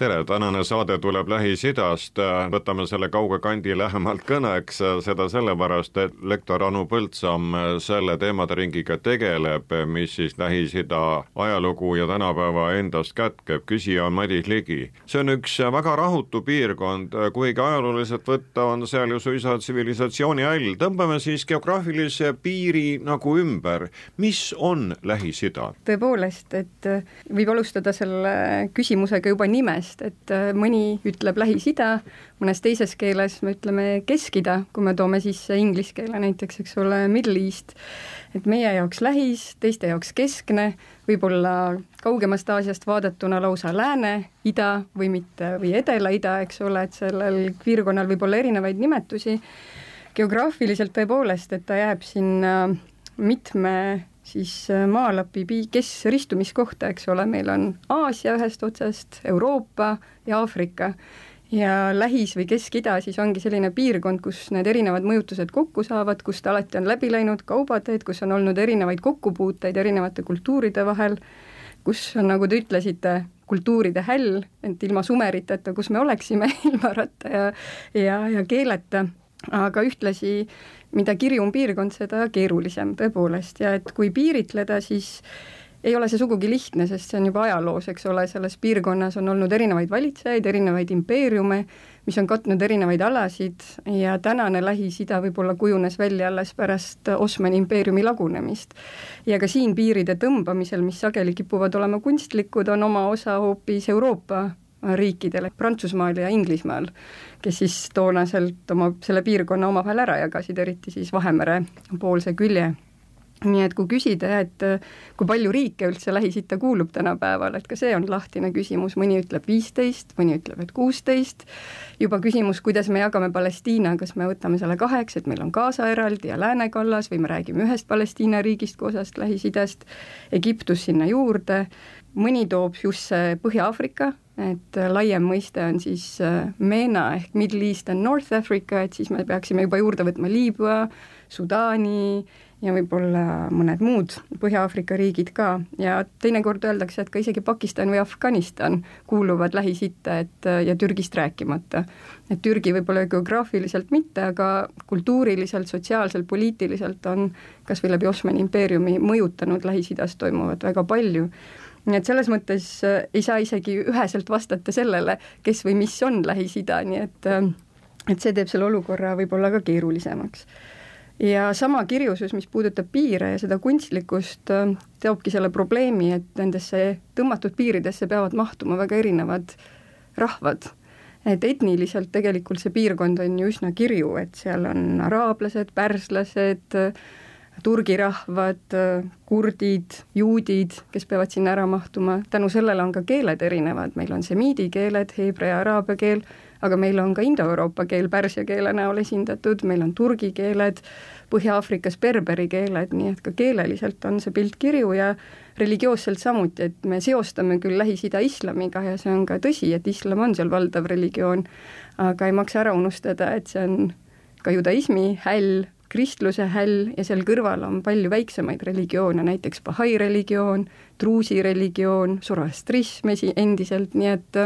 tere, tänane saade tuleb Lähis-Idast, võtame selle kauge kandi lähemalt kõneks, seda sellepärast, et lektor Anu Põldsam selle teemade ringiga tegeleb, mis siis Lähis-Ida ajalugu ja tänapäeva endast kätkeb, küsija on Madis Ligi. see on üks väga rahutu piirkond, kuigi ajalooliselt võtta on seal ju suisa tsivilisatsiooni häll, tõmbame siis geograafilise piiri nagu ümber, mis on Lähis-Ida? tõepoolest, et võib alustada selle küsimusega juba nimest, sellest, et äh, mõni ütleb Lähis-Ida, mõnes teises keeles me ütleme Kesk-Ida, kui me toome sisse inglise keele näiteks, eks ole, Middle East, et meie jaoks lähis, teiste jaoks keskne, võib-olla kaugemast Aasiast vaadatuna lausa lääne, ida või mitte, või edela-ida, eks ole, et sellel piirkonnal võib olla erinevaid nimetusi, geograafiliselt tõepoolest, et ta jääb sinna mitme siis äh, maalapi kes ristumiskohta, eks ole, meil on Aasia ühest otsast, Euroopa ja Aafrika. Ja Lähis- või Kesk-Ida siis ongi selline piirkond, kus need erinevad mõjutused kokku saavad, kust alati on läbi läinud kaubateed, kus on olnud erinevaid kokkupuuteid erinevate kultuuride vahel, kus on, nagu te ütlesite, kultuuride häll, et ilma sumeriteta, kus me oleksime ilma ratta ja ja, ja keeleta, aga ühtlasi mida kirjum piirkond, seda keerulisem tõepoolest. Ja et kui piiritleda, siis ei ole see sugugi lihtne, sest see on juba ajaloos, eks ole, selles piirkonnas on olnud erinevaid valitsejaid, erinevaid impeeriume, mis on katnud erinevaid alasid. Ja tänane Lähis-Ida võib-olla kujunes välja alles pärast Osmani impeeriumi lagunemist. ja ka siin piiride tõmbamisel, mis sageli kipuvad olema kunstlikud, on oma osa hoopis Euroopa riikidele, Prantsusmaal ja Inglismaal, kes siis toonaselt oma, selle piirkonna omavahel ära jagasid, eriti siis Vahemere poolse külje. Nii et kui küsida, et kui palju riike üldse Lähis-Itta kuulub tänapäeval, et ka see on lahtine küsimus, mõni ütleb viisteist, mõni ütleb, et kuusteist, juba küsimus, kuidas me jagame Palestiina, kas me võtame selle kaheks, et meil on Gaza eraldi ja Lääne kallas või me räägime ühest Palestiina riigist kui osast Lähis-Idast, Egiptus sinna juurde, mõni toob just see Põhja-Aafrika, et äh, laiem mõiste on siis äh, MENA ehk Middle East and North Africa, et siis me peaksime juba juurde võtma Liibüa, Sudaani ja võib-olla mõned muud Põhja-Aafrika riigid ka ja teinekord öeldakse, et ka isegi Pakistan või Afganistan kuuluvad Lähis-Itta, et äh, ja Türgist rääkimata. et Türgi võib-olla geograafiliselt mitte, aga kultuuriliselt, sotsiaalselt, poliitiliselt on kas või läbi Osmani impeeriumi mõjutanud Lähis-Idas toimuvat väga palju nii et selles mõttes äh, ei saa isegi üheselt vastata sellele, kes või mis on Lähis-Ida, nii et äh, et see teeb selle olukorra võib-olla ka keerulisemaks. ja sama kirjusus, mis puudutab piire ja seda kunstlikkust, äh, toobki selle probleemi, et nendesse tõmmatud piiridesse peavad mahtuma väga erinevad rahvad et etniliselt tegelikult see piirkond on ju üsna kirju, et seal on araablased, pärslased, turgirahvad, kurdid, juudid, kes peavad sinna ära mahtuma, tänu sellele on ka keeled erinevad, meil on semiidi keeled, heebrea araabia keel, aga meil on ka indoeuroopa keel pärsia keele näol esindatud, meil on turgi keeled, Põhja-Aafrikas berberi keeled, nii et ka keeleliselt on see pilt kirju ja religioosselt samuti, et me seostame küll Lähis-Ida islamiga ja see on ka tõsi, et islam on seal valdav religioon, aga ei maksa ära unustada, et see on ka judaismi häll, kristluse häll ja seal kõrval on palju väiksemaid religioone, näiteks Bahai religioon, Druusi religioon, Zoroastrism esi-, endiselt, nii et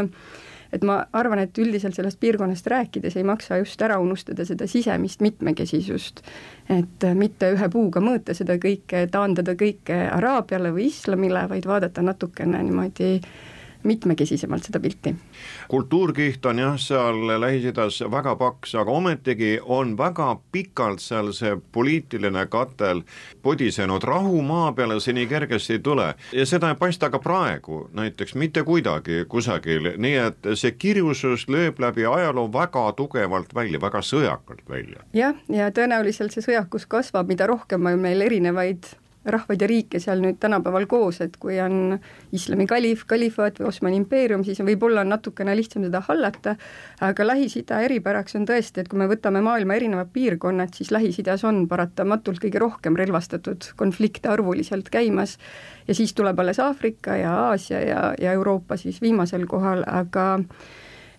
et ma arvan, et üldiselt sellest piirkonnast rääkides ei maksa just ära unustada seda sisemist mitmekesisust. et mitte ühe puuga mõõta seda kõike, taandada kõike Araabiale või islamile, vaid vaadata natukene niimoodi mitmekesisemalt seda pilti. kultuurkiht on jah, seal Lähis-Idas väga paks, aga ometigi on väga pikalt seal see poliitiline katel podisenud, rahu maa peale see nii kergesti ei tule ja seda ei paista ka praegu näiteks mitte kuidagi kusagil, nii et see kirjusus lööb läbi ajaloo väga tugevalt välja, väga sõjakalt välja. jah, ja tõenäoliselt see sõjakus kasvab, mida rohkem on meil erinevaid rahvaid ja riike seal nüüd tänapäeval koos, et kui on islami kalif, kalifaat või Osmani impeerium, siis võib-olla on natukene lihtsam seda hallata, aga Lähis-Ida eripäraks on tõesti, et kui me võtame maailma erinevad piirkonnad, siis Lähis-Idas on paratamatult kõige rohkem relvastatud konflikte arvuliselt käimas ja siis tuleb alles Aafrika ja Aasia ja, ja Euroopa siis viimasel kohal, aga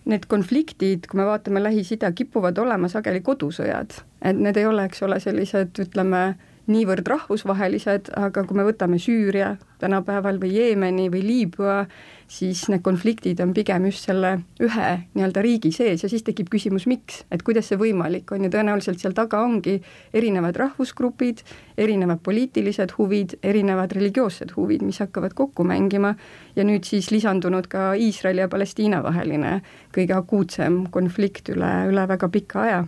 need konfliktid, kui me vaatame Lähis-Ida, kipuvad olema sageli kodusõjad, et need ei ole, eks ole, sellised ütleme, niivõrd rahvusvahelised, aga kui me võtame Süüria tänapäeval või Jeemeni või Liibüa, siis need konfliktid on pigem just selle ühe nii-öelda riigi sees ja siis tekib küsimus, miks, et kuidas see võimalik on? Ja tõenäoliselt seal taga ongi erinevad rahvusgrupid, erinevad poliitilised huvid, erinevad religioossed huvid, mis hakkavad kokku mängima. Ja nüüd siis lisandunud ka Iisraeli ja Palestiina vaheline kõige akuutsem konflikt üle, üle väga pika aja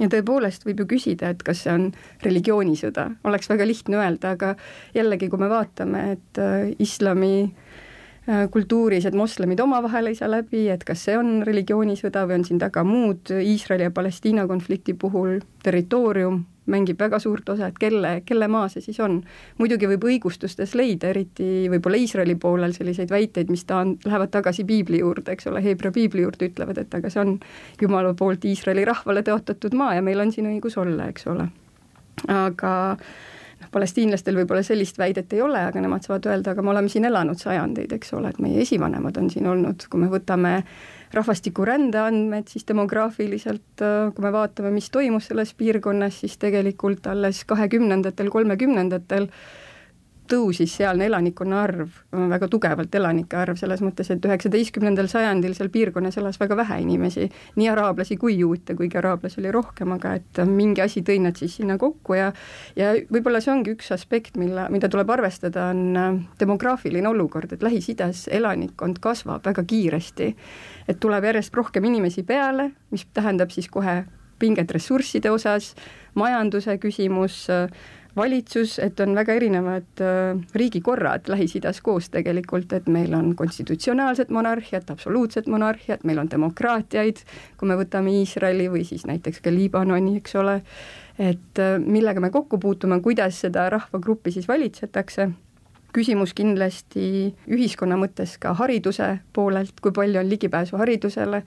ja tõepoolest võib ju küsida, et kas see on religioonisõda, oleks väga lihtne öelda, aga jällegi, kui me vaatame, et äh, islami äh, kultuuris, et moslemid omavahel ei saa läbi, et kas see on religioonisõda või on siin taga muud, Iisraeli ja Palestiina konflikti puhul territoorium, mängib väga suurt osa, et kelle, kelle maa see siis on. muidugi võib õigustustes leida, eriti võib-olla Iisraeli poolel selliseid väiteid, mis ta on, lähevad tagasi piibli juurde, eks ole, Heebra piibli juurde, ütlevad, et aga see on Jumala poolt Iisraeli rahvale tõotatud maa ja meil on siin õigus olla, eks ole. aga noh, palestiinlastel võib-olla sellist väidet ei ole, aga nemad saavad öelda, aga me oleme siin elanud sajandeid, eks ole, et meie esivanemad on siin olnud, kui me võtame rahvastikurände andmed, siis demograafiliselt, äh, kui me vaatame, mis toimus selles piirkonnas, siis tegelikult alles kahekümnendatel, kolmekümnendatel tõusis sealne elanikkonna arv, väga tugevalt elanike arv, selles mõttes, et üheksateistkümnendal sajandil seal piirkonnas elas väga vähe inimesi, nii araablasi kui juute, kuigi araablasi oli rohkem, aga et mingi asi tõi nad siis sinna kokku ja ja võib-olla see ongi üks aspekt, mille, mida tuleb arvestada, on äh, demograafiline olukord, et Lähis-Idas elanikkond kasvab väga kiiresti. et tuleb järjest rohkem inimesi peale, mis tähendab siis kohe pinget ressursside osas, majanduse küsimus, valitsus, et on väga erinevad äh, riigikorrad Lähis-Idas koos tegelikult, et meil on konstitutsionaalset monarhiat, absoluutset monarhiat, meil on demokraatiaid, kui me võtame Iisraeli või siis näiteks ka Liibanoni, eks ole, et äh, millega me kokku puutume, kuidas seda rahvagruppi siis valitsetakse. Küsimus kindlasti ühiskonna mõttes ka hariduse poolelt, kui palju on ligipääsu haridusele,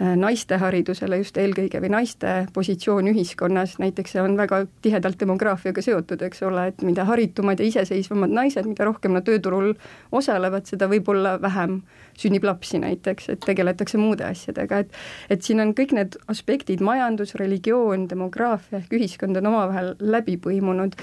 naiste haridusele just eelkõige või naiste positsioon ühiskonnas, näiteks see on väga tihedalt demograafiaga seotud, eks ole, et mida haritumad ja iseseisvamad naised, mida rohkem nad tööturul osalevad, seda võib-olla vähem sünnib lapsi näiteks, et tegeletakse muude asjadega, et et siin on kõik need aspektid, majandus, religioon, demograafia ehk ühiskond on omavahel läbi põimunud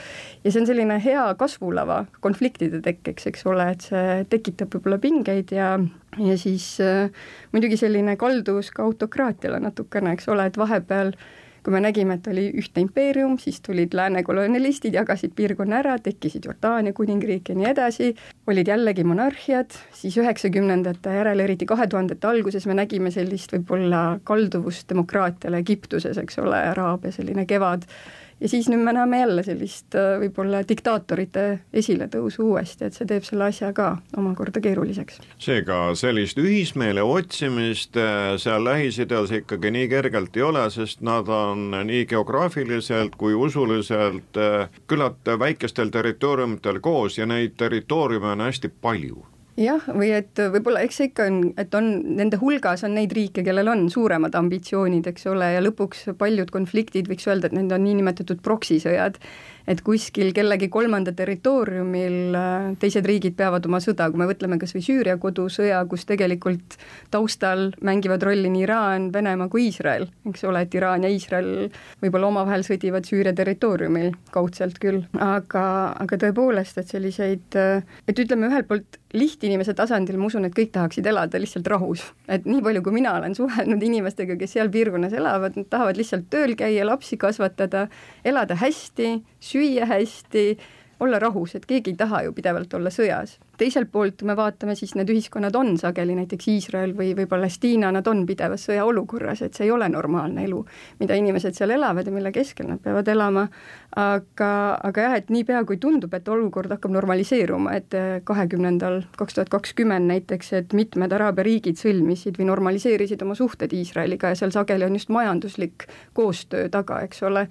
ja see on selline hea kasvulava konfliktide tekkeks, eks ole, et see tekitab võib-olla pingeid ja ja siis äh, muidugi selline kalduvus ka autokraatiale natukene, eks ole, et vahepeal kui me nägime, et oli ühtne impeerium, siis tulid lääne kolonialistid, jagasid piirkonna ära, tekkisid Jordaania kuningriik ja nii edasi, olid jällegi monarhiad, siis üheksakümnendate järel, eriti kahe tuhandete alguses me nägime sellist võib-olla kalduvust demokraatiale Egiptuses, eks ole, Araabia selline kevad ja siis nüüd me näeme jälle sellist äh, võib-olla diktaatorite esiletõusu uuesti, et see teeb selle asja ka omakorda keeruliseks. seega sellist ühismeele otsimist äh, seal Lähis-Idas ikkagi nii kergelt ei ole, sest nad on nii geograafiliselt kui usuliselt äh, küllalt väikestel territooriumitel koos ja neid territooriume on hästi palju jah, või et võib-olla eks see ikka on, et on, nende hulgas on neid riike, kellel on suuremad ambitsioonid, eks ole, ja lõpuks paljud konfliktid, võiks öelda, et need on niinimetatud proksisõjad, et kuskil kellegi kolmanda territooriumil äh, teised riigid peavad oma sõda, kui me mõtleme kas või Süüria kodusõja, kus tegelikult taustal mängivad rolli nii Iraan, Venemaa kui Iisrael, eks ole, et Iraan ja Iisrael võib-olla omavahel sõdivad Süüria territooriumil, kaudselt küll, aga, aga tõepoolest, et selliseid, äh, et ütleme, ühelt poolt lihtinimese tasandil ma usun, et kõik tahaksid elada lihtsalt rahus, et nii palju, kui mina olen suhelnud inimestega, kes seal piirkonnas elavad, nad tahavad lihtsalt tööl käia, lapsi kasvatada, elada hästi, süüa hästi, olla rahus, et keegi ei taha ju pidevalt olla sõjas. Teiselt poolt, kui me vaatame, siis need ühiskonnad on sageli, näiteks Iisrael või, või Palestiina, nad on pidevas sõjaolukorras, et see ei ole normaalne elu, mida inimesed seal elavad ja mille keskel nad peavad elama, aga, aga jah, et niipea, kui tundub, et olukord hakkab normaliseeruma, et kahekümnendal, kaks tuhat kakskümmend näiteks, et mitmed araabia riigid sõlmisid või normaliseerisid oma suhted Iisraeliga ja seal sageli on just majanduslik koostöö taga, eks ole,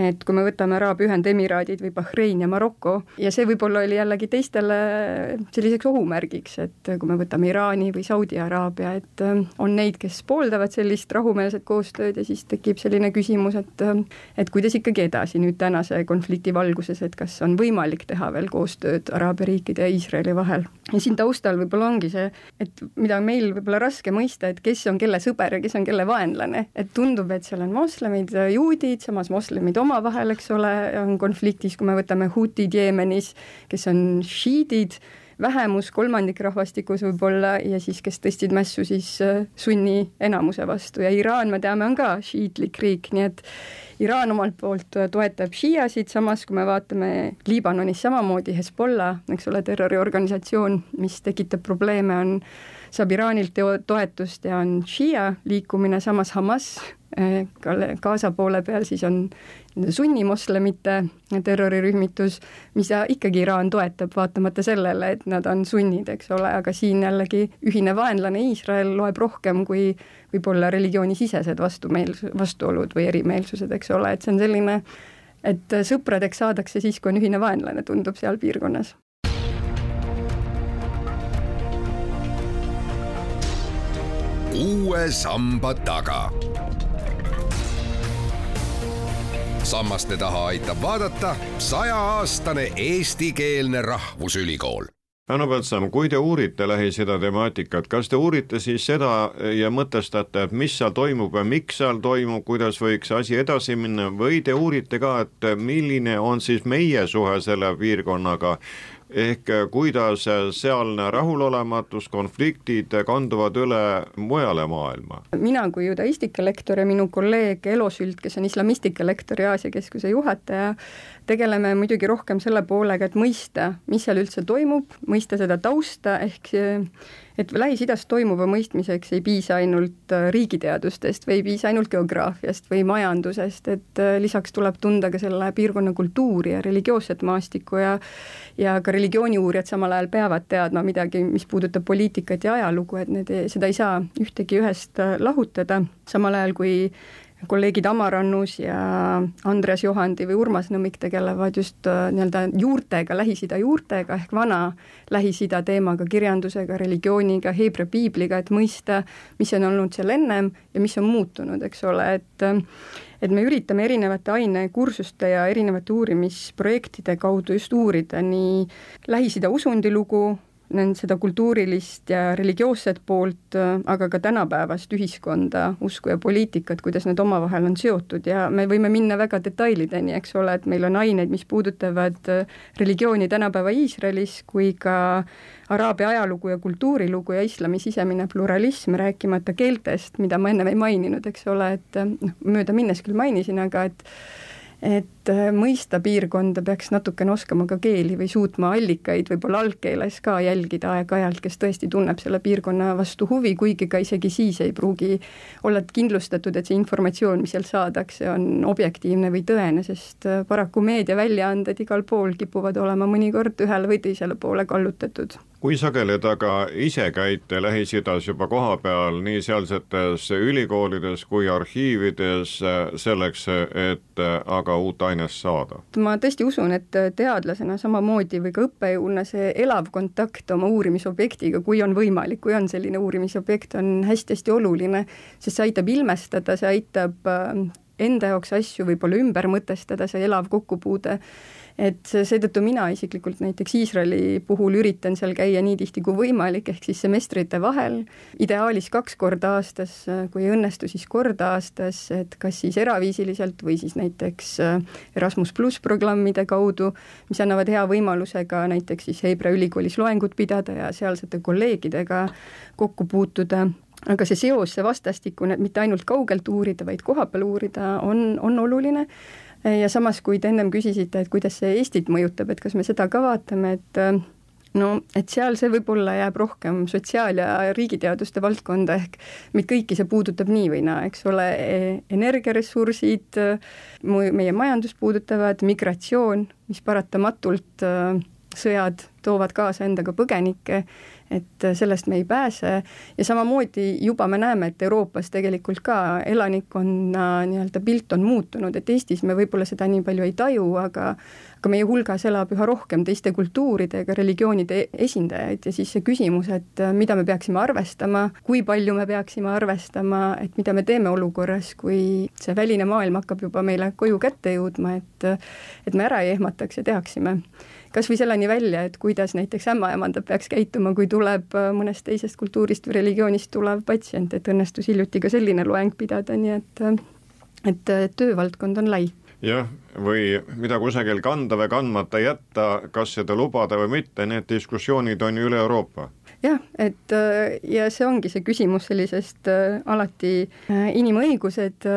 et kui me võtame Araabia Ühendemiraadid või Bahrein ja Maroko ja see võib-olla oli jällegi teistele selliseks ohumärgiks, et kui me võtame Iraani või Saudi Araabia, et äh, on neid, kes pooldavad sellist rahumeelset koostööd ja siis tekib selline küsimus, et äh, et kuidas ikkagi edasi nüüd tänase konflikti valguses, et kas on võimalik teha veel koostööd Araabia riikide ja Iisraeli vahel. ja siin taustal võib-olla ongi see, et mida meil võib-olla raske mõista, et kes on kelle sõber ja kes on kelle vaenlane, et tundub, et seal on moslemid, juudid, samas moslemid oma omavahel, eks ole, on konfliktis, kui me võtame hutid Jeemenis, kes on šiidid, vähemus kolmandik rahvastikus võib-olla ja siis, kes tõstsid mässu siis äh, sunni enamuse vastu. Ja Iraan, me teame, on ka šiitlik riik, nii et Iraan omalt poolt äh, toetab šiiasid, samas kui me vaatame Liibanonis samamoodi Hezbollah, eks ole, terroriorganisatsioon, mis tekitab probleeme, on, saab Iraanilt toetust ja on šiia liikumine, samas Hamas äh, Gaza poole peal siis on sunnimoslemite terrorirühmitus, mida ikkagi Iraan toetab, vaatamata sellele, et nad on sunnid, eks ole, aga siin jällegi ühine vaenlane Iisrael loeb rohkem kui võib-olla religioonisisesedvastumeels-, vastuolud või erimeelsused, eks ole, et see on selline, et sõpradeks saadakse siis, kui on ühine vaenlane, tundub seal piirkonnas. Uue samba taga. Sammaste taha aitab vaadata sajaaastane eestikeelne rahvusülikool. Hanno Põldsam, kui te uurite Lähis-Ida temaatikat, kas te uurite siis seda ja mõtestate, et mis seal toimub ja miks seal toimub, kuidas võiks asi edasi minna või te uurite ka, et milline on siis meie suhe selle piirkonnaga, ehk äh, kuidas äh, sealne rahulolematus, konfliktid kanduvad üle mujale maailma? mina kui judaistika lektor ja minu kolleeg Elo Sült, kes on islamistika lektor ja Aasia Keskuse juhataja, tegeleme muidugi rohkem selle poolega, et mõista, mis seal üldse toimub, mõista seda tausta, ehk et Lähis-Idas toimuva mõistmiseks ei piisa ainult äh, riigiteadustest või ei piisa ainult geograafiast või majandusest, et äh, lisaks tuleb tunda ka selle piirkonna kultuuri ja religioosset maastikku ja ja ka religiooniuurijad samal ajal peavad teadma midagi, mis puudutab poliitikat ja ajalugu, et need, seda ei saa ühtegi ühest äh, lahutada, samal ajal kui kolleegid Amarannus ja Andreas Johandi või Urmas Nõmmik tegelevad just äh, nii-öelda juurtega, Lähis-Ida juurtega ehk vana Lähis-Ida teemaga, kirjandusega, religiooniga, Heebrea piibliga, et mõista, mis on olnud seal ennem ja mis on muutunud, eks ole, et et me üritame erinevate ainekursuste ja erinevate uurimisprojektide kaudu just uurida nii Lähis-Ida usundilugu, seda kultuurilist ja religioosset poolt, aga ka tänapäevast ühiskonda, usku ja poliitikat, kuidas need omavahel on seotud. Ja me võime minna väga detailideni, eks ole, et meil on aineid, mis puudutavad religiooni tänapäeva Iisraelis kui ka araabia ajalugu ja kultuurilugu ja islami sisemine pluralism, rääkimata keeltest, mida ma ennem ei maininud, eks ole, et noh, mööda minnes küll mainisin, aga et et äh, mõista piirkonda peaks natukene oskama ka keeli või suutma allikaid võib-olla algkeeles ka jälgida aeg-ajalt, kes tõesti tunneb selle piirkonna vastu huvi, kuigi ka isegi siis ei pruugi olla kindlustatud, et see informatsioon, mis sealt saadakse, on objektiivne või tõene, sest äh, paraku meediaväljaanded igal pool kipuvad olema mõnikord ühele või teisele poole kallutatud. Kui sageli te aga ise käite Lähis-Idas juba kohapeal nii sealsetes ülikoolides kui arhiivides selleks, et aga uut ainest saada? ma tõesti usun, et teadlasena samamoodi või ka õppejõuna see elav kontakt oma uurimisobjektiga, kui on võimalik, kui on selline uurimisobjekt, on hästi-hästi oluline, sest see aitab ilmestada, see aitab äh, enda jaoks asju võib-olla ümber mõtestada, see elav kokkupuude et seetõttu mina isiklikult näiteks Iisraeli puhul üritan seal käia nii tihti kui võimalik, ehk siis semestrite vahel, ideaalis kaks korda aastas, kui ei õnnestu, siis kord aastas, et kas siis eraviisiliselt või siis näiteks äh, Erasmus pluss programmide kaudu, mis annavad hea võimaluse ka näiteks siis Hebra ülikoolis loengut pidada ja sealsete kolleegidega kokku puutuda. Aga see seos, see vastastikune, mitte ainult kaugelt uurida, vaid kohapeal uurida, on, on oluline ja samas, kui te ennem küsisite, et kuidas see Eestit mõjutab, et kas me seda ka vaatame, et no et seal see võib-olla jääb rohkem sotsiaal- ja riigiteaduste valdkonda, ehk meid kõiki see puudutab nii või naa, eks ole, e-, energiaressursid, meie majandust puudutavad, migratsioon, mis paratamatult sõjad toovad kaasa endaga põgenikke, et sellest me ei pääse. Ja samamoodi juba me näeme, et Euroopas tegelikult ka elanikkonna nii-öelda pilt on muutunud, et Eestis me võib-olla seda nii palju ei taju, aga aga meie hulgas elab üha rohkem teiste kultuuridega religioonide esindajaid. Ja siis see küsimus, et mida me peaksime arvestama, kui palju me peaksime arvestama, et mida me teeme olukorras, kui see väline maailm hakkab juba meile koju kätte jõudma, et et me ära ei ehmataks ja teaksime kas või selleni välja, et kuidas näiteks ämmaemandad peaks käituma, kui tuleb äh, mõnest teisest kultuurist või religioonist tulev patsient, et õnnestus hiljuti ka selline loeng pidada, nii et äh, et töövaldkond on lai. Jah, või mida kusagil kanda või kandmata jätta, kas seda lubada või mitte, need diskussioonid on ju üle Euroopa. Jah, et äh, ja see ongi see küsimus sellisest alati inimõigused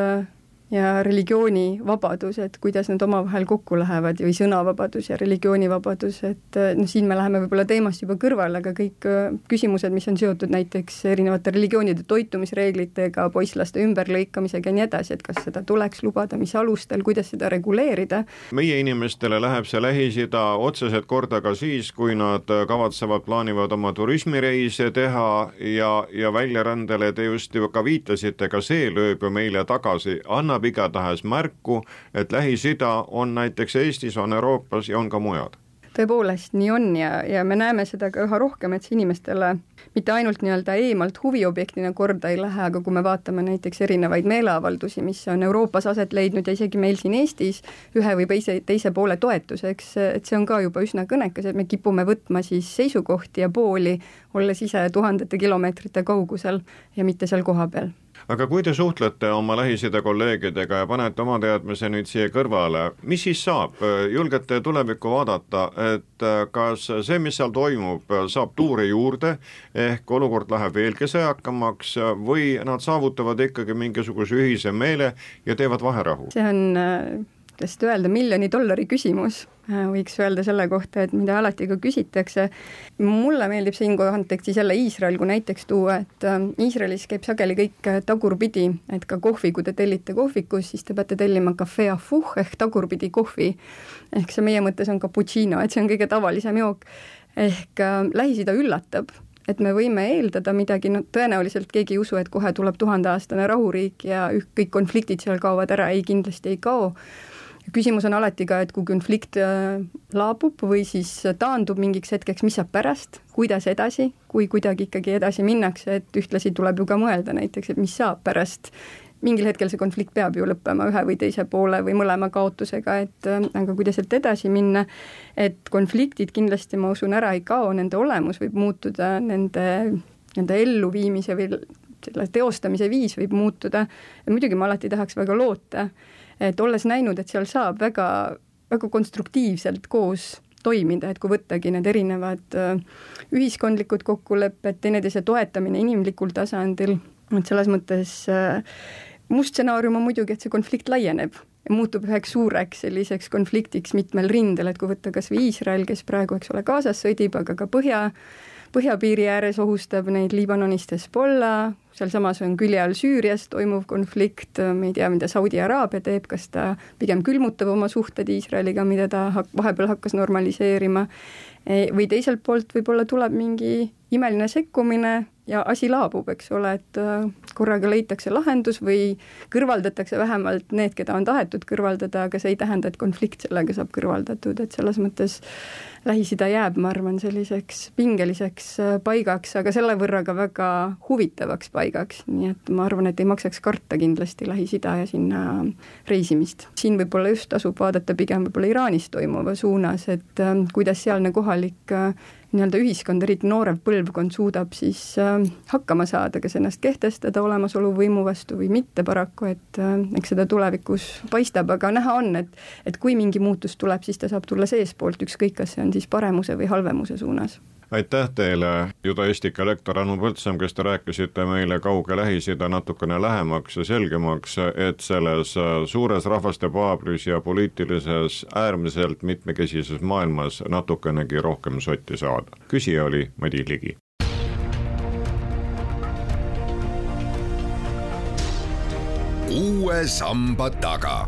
ja religioonivabadus, et kuidas need omavahel kokku lähevad või sõnavabadus ja religioonivabadus, et noh, siin me läheme võib-olla teemast juba kõrvale, aga kõik äh, küsimused, mis on seotud näiteks erinevate religioonide toitumisreeglitega, poisslaste ümberlõikamisega ja nii edasi, et kas seda tuleks lubada, mis alustel, kuidas seda reguleerida. meie inimestele läheb see Lähis-Ida otseselt korda ka siis, kui nad kavatsevad, plaanivad oma turismireise teha ja, ja väljarändele te just ju ka viitasite, ka see lööb ju meile tagasi, annab annab igatahes märku, et Lähis-Ida on näiteks Eestis, on Euroopas ja on ka mujal. Tõepoolest nii on ja, ja me näeme seda ka üha rohkem, et see inimestele mitte ainult nii-öelda eemalt huviobjektina korda ei lähe, aga kui me vaatame näiteks erinevaid meeleavaldusi, mis on Euroopas aset leidnud ja isegi meil siin Eestis ühe või teise, teise poole toetuseks, et see on ka juba üsna kõnekas, et me kipume võtma siis seisukohti ja pooli, olles ise tuhandete kilomeetrite kaugusel ja mitte seal kohapeal aga kui te suhtlete oma Lähis-Ida kolleegidega ja panete oma teadmise nüüd siia kõrvale, mis siis saab, julgete tulevikku vaadata, et äh, kas see, mis seal toimub, saab tuure juurde, ehk olukord läheb veelgi sõjakamaks või nad saavutavad ikkagi mingisuguse ühise meele ja teevad vaherahu? see on seda öelda, miljoni dollari küsimus, äh, võiks öelda selle kohta, et mida alati ka küsitakse. mulle meeldib siin kontekstis jälle Iisrael kui näiteks tuua, et äh, Iisraelis käib sageli kõik äh, tagurpidi, et ka kohvi, kui te tellite kohvikus, siis te peate tellima cafe afuh ehk tagurpidi kohvi. ehk see meie mõttes on cappuccino, et see on kõige tavalisem jook. ehk äh, Lähis-Ida üllatab et me võime eeldada midagi, no tõenäoliselt keegi ei usu, et kohe tuleb tuhandeaastane rahuriik ja kõik konfliktid seal kaovad ära, ei, kindlasti ei kao küsimus on alati ka, et kui konflikt äh, laabub või siis taandub mingiks hetkeks, mis saab pärast, kuidas edasi, kui kuidagi ikkagi edasi minnakse, et ühtlasi tuleb ju ka mõelda näiteks, et mis saab pärast. Mingil hetkel see konflikt peab ju lõppema ühe või teise poole või mõlema kaotusega, et äh, aga kuidas sealt edasi minna, et konfliktid kindlasti, ma usun, ära ei kao, nende olemus võib muutuda, nende nende elluviimise või selle teostamise viis võib muutuda. Ja muidugi ma alati tahaks väga loota, et olles näinud, et seal saab väga, väga konstruktiivselt koos toimida, et kui võttagi need erinevad äh, ühiskondlikud kokkulepped, teineteise toetamine inimlikul tasandil, et selles mõttes äh, must stsenaarium on muidugi, et see konflikt laieneb ja muutub üheks suureks selliseks konfliktiks mitmel rindel, et kui võtta kas või Iisrael, kes praegu, eks ole, Gazas sõdib, aga ka Põhja põhjapiiri ääres ohustab neid Liibanonist Hezbollah, sealsamas on külje all Süürias toimuv konflikt, me ei tea, mida Saudi Araabia teeb, kas ta pigem külmutab oma suhted Iisraeliga, mida ta hak-, vahepeal hakkas normaliseerima, või teiselt poolt võib-olla tuleb mingi imeline sekkumine ja asi laabub, eks ole, et äh, korraga leitakse lahendus või kõrvaldatakse vähemalt need, keda on tahetud kõrvaldada, aga see ei tähenda, et konflikt sellega saab kõrvaldatud, et selles mõttes Lähis-Ida jääb, ma arvan, selliseks pingeliseks äh, paigaks, aga selle võrra ka väga huvitavaks paigaks, nii et ma arvan, et ei maksaks karta kindlasti Lähis-Ida ja sinna reisimist. siin võib-olla just tasub vaadata pigem võib-olla Iraanis toimuva suunas, et äh, kuidas sealne kohalik nii-öelda ühiskond, eriti noorev põlvkond suudab siis äh, hakkama saada, kas ennast kehtestada olemasolu võimu vastu või mitte paraku, et äh, eks seda tulevikus paistab, aga näha on, et et kui mingi muutus tuleb, siis ta saab tulla seestpoolt, ükskõik, kas see on siis paremuse või halvemuse suunas aitäh teile, judaistika lektor Anu Põldsam, kes te rääkisite meile kauge Lähis-Ida natukene lähemaks ja selgemaks, et selles suures rahvaste paabris ja poliitilises äärmiselt mitmekesises maailmas natukenegi rohkem sotti saada. küsija oli Madis Ligi. uue samba taga.